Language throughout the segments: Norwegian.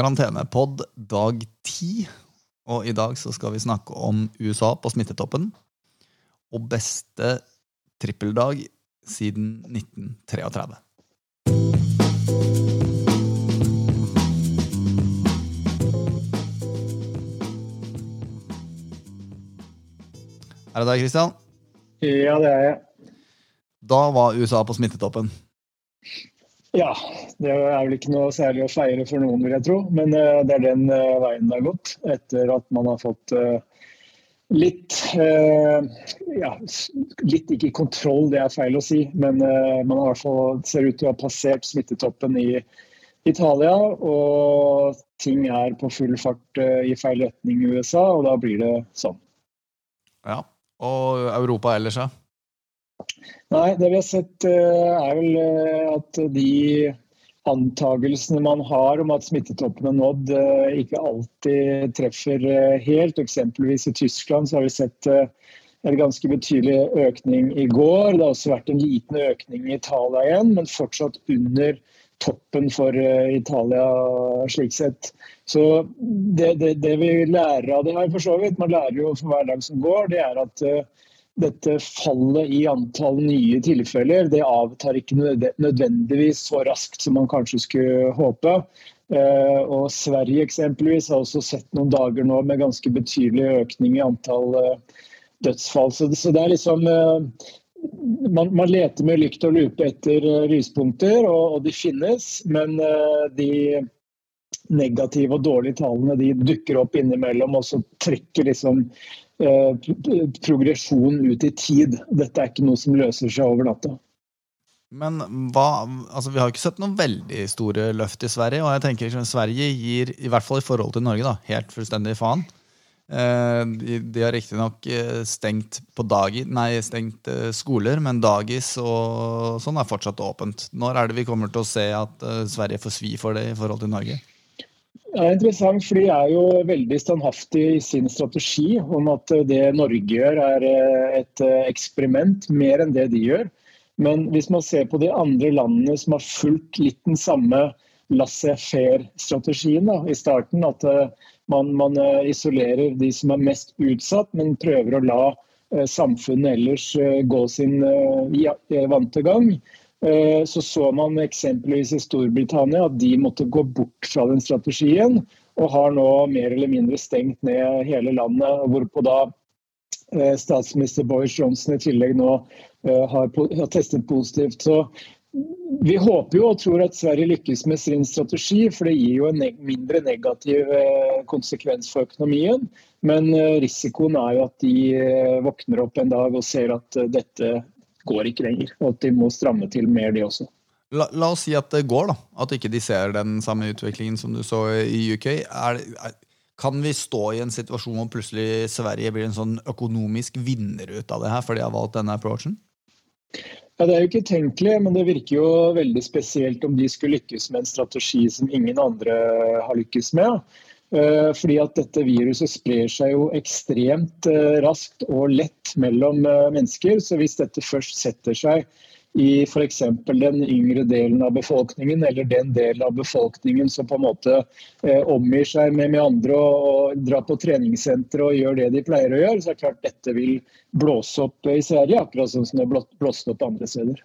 Karantenepod dag ti. Og i dag så skal vi snakke om USA på smittetoppen. Og beste trippeldag siden 1933. Er det deg, Christian? Ja, det er jeg. Da var USA på smittetoppen. Ja, det er vel ikke noe særlig å feire for noen, vil jeg tro. Men uh, det er den uh, veien det har gått, etter at man har fått uh, litt Ja, litt ikke kontroll, det er feil å si, men man i fall ser ut til å ha passert smittetoppen i Italia. Og ting er på full fart i feil retning i USA, og da blir det sånn. Ja, Og Europa ellers, ja? Nei, det vi har sett er vel at de antagelsene man har om at smittetoppen er nådd, ikke alltid treffer helt. Eksempelvis i Tyskland har vi sett en ganske betydelig økning i går. Det har også vært en liten økning i Italia igjen, men fortsatt under toppen for Italia slik sett. Så det, det, det vi lærer av det her, for så vidt, man lærer jo for hver dag som går, det er at dette fallet i antall nye tilfeller det avtar ikke nødvendigvis så raskt som man kanskje skulle håpe. Og Sverige eksempelvis har også sett noen dager nå med ganske betydelig økning i antall dødsfall. Så det er liksom man, man leter med lykt og lupe etter lyspunkter, og, og de finnes. Men de negative og dårlige tallene de dukker opp innimellom og så trekker liksom progresjonen ut i tid. Dette er ikke noe som løser seg over natta. Men hva, altså Vi har ikke sett noen veldig store løft i Sverige. Og jeg tenker at Sverige gir, i hvert fall i forhold til Norge, da, helt fullstendig faen. De, de har riktignok stengt på dagi, nei, stengt skoler, men dagis og sånn er fortsatt åpent. Når er det vi kommer til å se at Sverige får svi for det i forhold til Norge? Det er interessant, for de er jo veldig standhaftige i sin strategi om at det Norge gjør er et eksperiment, mer enn det de gjør. Men hvis man ser på de andre landene som har fulgt litt den samme laissez-faire-strategien i starten, at man, man, isolerer de som er mest utsatt, men prøver å la samfunnet ellers gå sin vante gang, så så man eksempelvis i Storbritannia at de måtte gå bort fra den strategien, og har nå mer eller mindre stengt ned hele landet. Hvorpå da statsminister Boris Johnson i tillegg nå har, har testet positivt. Så vi håper jo og tror at Sverige lykkes med sin strategi, for det gir jo en mindre negativ konsekvens for økonomien. Men risikoen er jo at de våkner opp en dag og ser at dette går ikke lenger, og at de må stramme til mer, de også. La, la, oss si at det går, da. At ikke de ser den samme utviklingen som du så i UK. Er, er, kan vi stå i en situasjon hvor plutselig Sverige blir en sånn økonomisk vinner ut av det her, for de har valgt denne approachen? Ja, Det er jo ikke tenkelig, men det virker jo veldig spesielt om de skulle lykkes med en strategi som ingen andre har lykkes med. Fordi at dette viruset sprer seg jo ekstremt raskt og lett mellom mennesker. Så hvis dette først setter seg i f.eks. den yngre delen av befolkningen, eller den delen av befolkningen som på en måte omgir seg med, med andre og, og drar på treningssenter og gjør det de pleier å gjøre, så er det klart dette vil blåse opp i Sverige, akkurat sånn som det har blåst opp andre steder.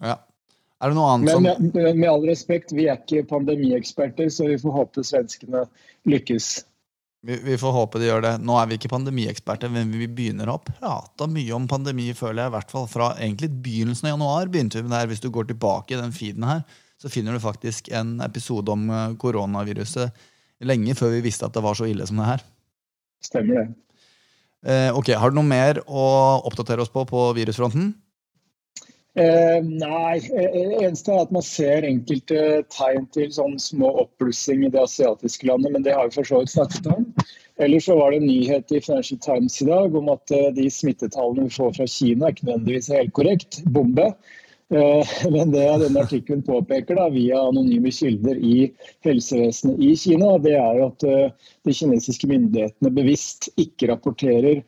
Ja. Er det noe annet Men som med, med all respekt, vi er ikke pandemieksperter, så vi får håpe svenskene lykkes. vi, vi får håpe de gjør det. Nå er vi ikke pandemieksperter, men vi begynner å prate mye om pandemi, føler jeg. I hvert fall fra egentlig begynnelsen av januar begynte vi med det her. Hvis du går tilbake i den feeden her, så finner du faktisk en episode om koronaviruset lenge før vi visste at det var så ille som det her. Stemmer det. Eh, ok, Har du noe mer å oppdatere oss på på virusfronten? Eh, nei, eneste er at man ser enkelte tegn til sånn små oppblussing i det asiatiske landet, men det har vi for så vidt snakket om. Ellers så var det en nyhet i Financial Times i dag om at de smittetallene vi får fra Kina, er ikke nødvendigvis helt korrekt. Bombe. Men det denne artikkelen påpeker da, via anonyme kilder i helsevesenet i Kina, det er jo at de kinesiske myndighetene bevisst ikke rapporterer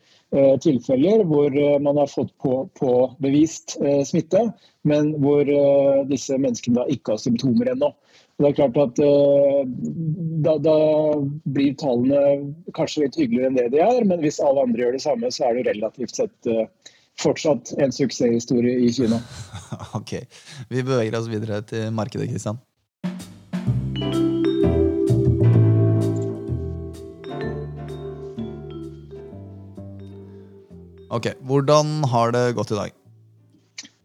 tilfeller hvor man har fått påbevist på smitte, men hvor disse menneskene da ikke har symptomer ennå. Det er klart at da, da, blir tallene kanskje litt hyggeligere enn det de er. Men hvis alle andre gjør det samme, så er det relativt sett fortsatt en suksesshistorie i Kina. ok. Vi beveger oss videre til markedet, Kristian. Hvordan har det gått i dag?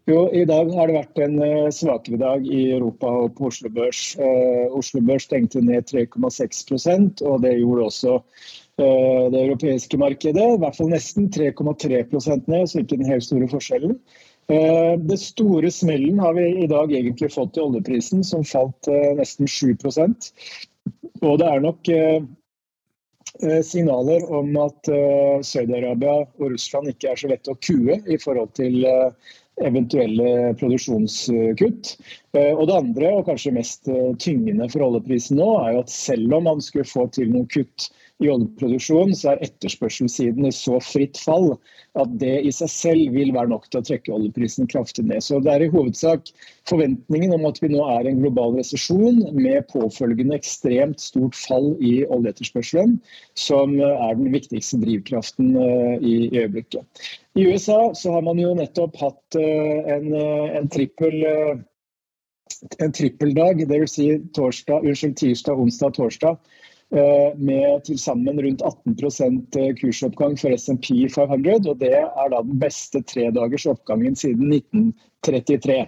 Jo, I dag har det vært en uh, svakere dag i Europa og på Oslo Børs. Uh, Oslo Børs stengte ned 3,6% og det gjorde også uh, det europeiske markedet. I hvert fall nesten 3,3% ned, så ikke den helt store forskjellen. Det store smellen har vi i dag egentlig fått i oljeprisen, som falt nesten 7% Og det er nok signaler om at Saudi-Arabia og Russland ikke er så lette å kue i forhold til eventuelle produksjonskutt. Eh, og det andre, og kanskje mest eh, tyngende for oljeprisen nå, er jo at selv om man skulle få til noen kutt i oljeproduksjonen, så er etterspørselssiden i så fritt fall at det i seg selv vil være nok til å trekke oljeprisen kraftig ned. Så det er i hovedsak forventningen om at vi nå er en global resesjon med påfølgende ekstremt stort fall i oljeetterspørselen, som er den viktigste drivkraften eh, i øyeblikket. I USA så har man jo nettopp hatt eh, en, eh, en trippel en trippeldag, dvs. Si tirsdag, onsdag, torsdag med til sammen rundt 18 eh, kursoppgang for SMP 500. og Det er da den beste tredagers oppgangen siden 1933.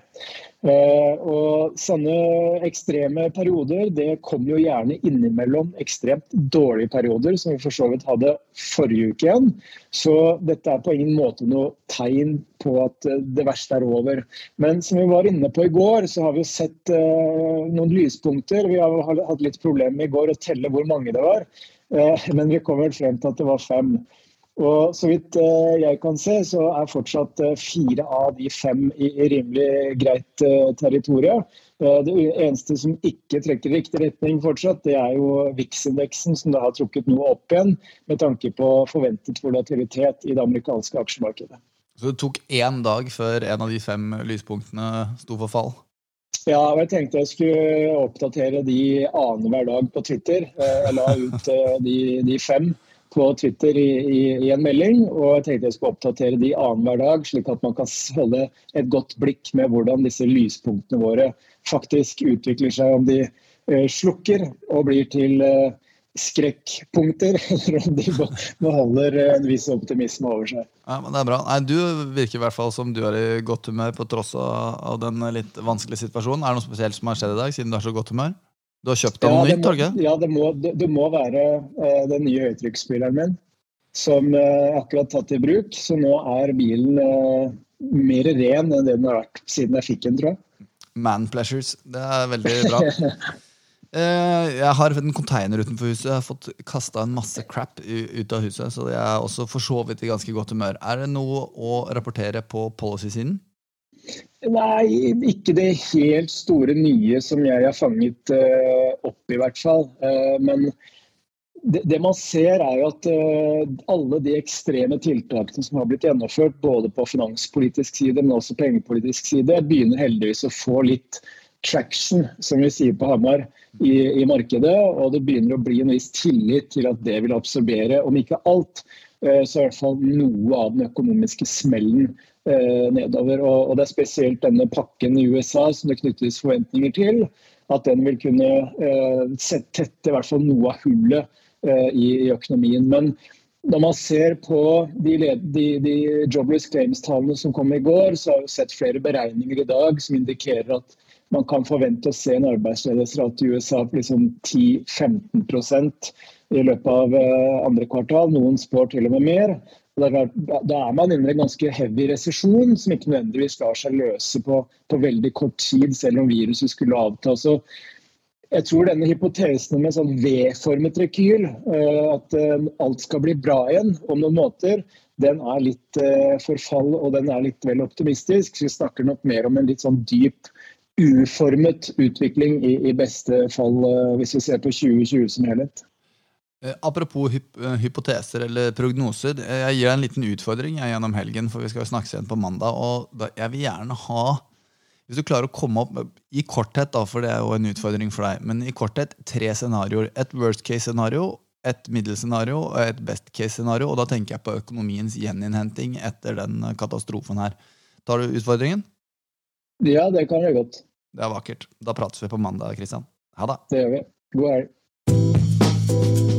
Eh, og Sånne ekstreme perioder det kom jo gjerne innimellom ekstremt dårlige perioder, som vi for så vidt hadde forrige uke igjen. Så dette er på ingen måte noe tegn på at eh, det verste er over. Men som vi var inne på i går, så har vi sett uh, noen lyspunkter. Vi har hatt litt problemer i går å telle hvor mange det var, men vi kom vel frem til at det var fem. Og Så vidt eh, jeg kan se, så er fortsatt eh, fire av de fem i rimelig greit eh, territorium. Det eneste som ikke trekker i riktig retning fortsatt, det er jo VIX-indeksen, som da har trukket noe opp igjen med tanke på forventet volatilitet i det amerikanske aksjemarkedet. Så det tok én dag før en av de fem lyspunktene sto for fall? Ja, jeg tenkte jeg skulle oppdatere de annenhver dag på Twitter. Jeg la ut de, de fem på Twitter i, i, i, en melding. Og jeg tenkte jeg skulle oppdatere de annenhver dag, slik at man kan holde et godt blikk med hvordan disse lyspunktene våre faktisk utvikler seg. Om de uh, slukker og blir til uh, skrekkpunkter, eller om de beholder en viss optimisme over seg. Ja, men det er bra. Nei, Du virker i hvert fall som du er i godt humør på tross av den litt vanskelige situasjonen. Er det noe spesielt som har skjedd i dag, siden du er så godt humør? Du har kjøpt deg noe ja, nytt? Må, ja, det må, det, det må være uh, den nye høytrykksspilleren min. Som uh, akkurat tatt i bruk. Så nå er bilen uh, mer ren enn det den har vært siden jeg fikk den, tror jeg. Man pleasures. Det er veldig bra. jeg har en container utenfor huset. Jeg har fått kasta en masse crap ut av huset. Så jeg er også for så vidt i ganske godt humør. Er det noe å rapportere på policy-siden? Nei, ikke det helt store nye som jeg har fanget uh, opp, i hvert fall. Uh, men det, man ser, er jo at uh, alle de ekstreme tiltakene som har blitt gjennomført, både på finanspolitisk side, men også pengepolitisk side, begynner heldigvis å få litt traction, som vi sier på Hamar, i, i markedet. Og det begynner å bli en viss tillit til at det vil absorbere, om ikke alt, så i hvert fall noe av den økonomiske smellen Eh, nedover. Og, Det er spesielt denne pakken i USA som det knyttes forventninger til. At den vil kunne eh, tette i hvert fall noe av hullet eh, i, økonomien. Men når man ser på de, de, de jobless claims-tallene som kom i går, så har vi sett flere beregninger i dag som indikerer at man kan forvente å se en arbeidsledighetsrate i USA på liksom 10-15 i løpet av eh, andre kvartal. Noen spår til og med mer. Da er man inne i en ganske heavy resesjon, som ikke nødvendigvis lar seg løse på, på, veldig kort tid, selv om viruset skulle avta. Så jeg tror denne hypotesen med sånn V-formet rekyl, eh, at eh, alt skal bli bra igjen om noen måter, den er litt forfall og den er litt vel optimistisk. Så vi snakker nok mer om en litt sånn dyp, uformet utvikling i, i beste fall, hvis vi ser på 2020 som helhet. Eh, apropos hyp eh, hypoteser eller prognoser. Eh, jeg gir deg en liten utfordring jeg, gjennom helgen, for vi skal snakkes igjen på mandag. og Jeg vil gjerne ha Hvis du klarer å komme opp i korthet, da, for det er jo en utfordring for deg, men i korthet tre scenarioer. Et worst case-scenario, et middelscenario og et best case-scenario. Og da tenker jeg på økonomiens gjeninnhenting etter den katastrofen her. Tar du utfordringen? Ja, det kan jeg godt. Det er vakkert. Da prates vi på mandag, Kristian. Ha det. Det gjør vi. God helg.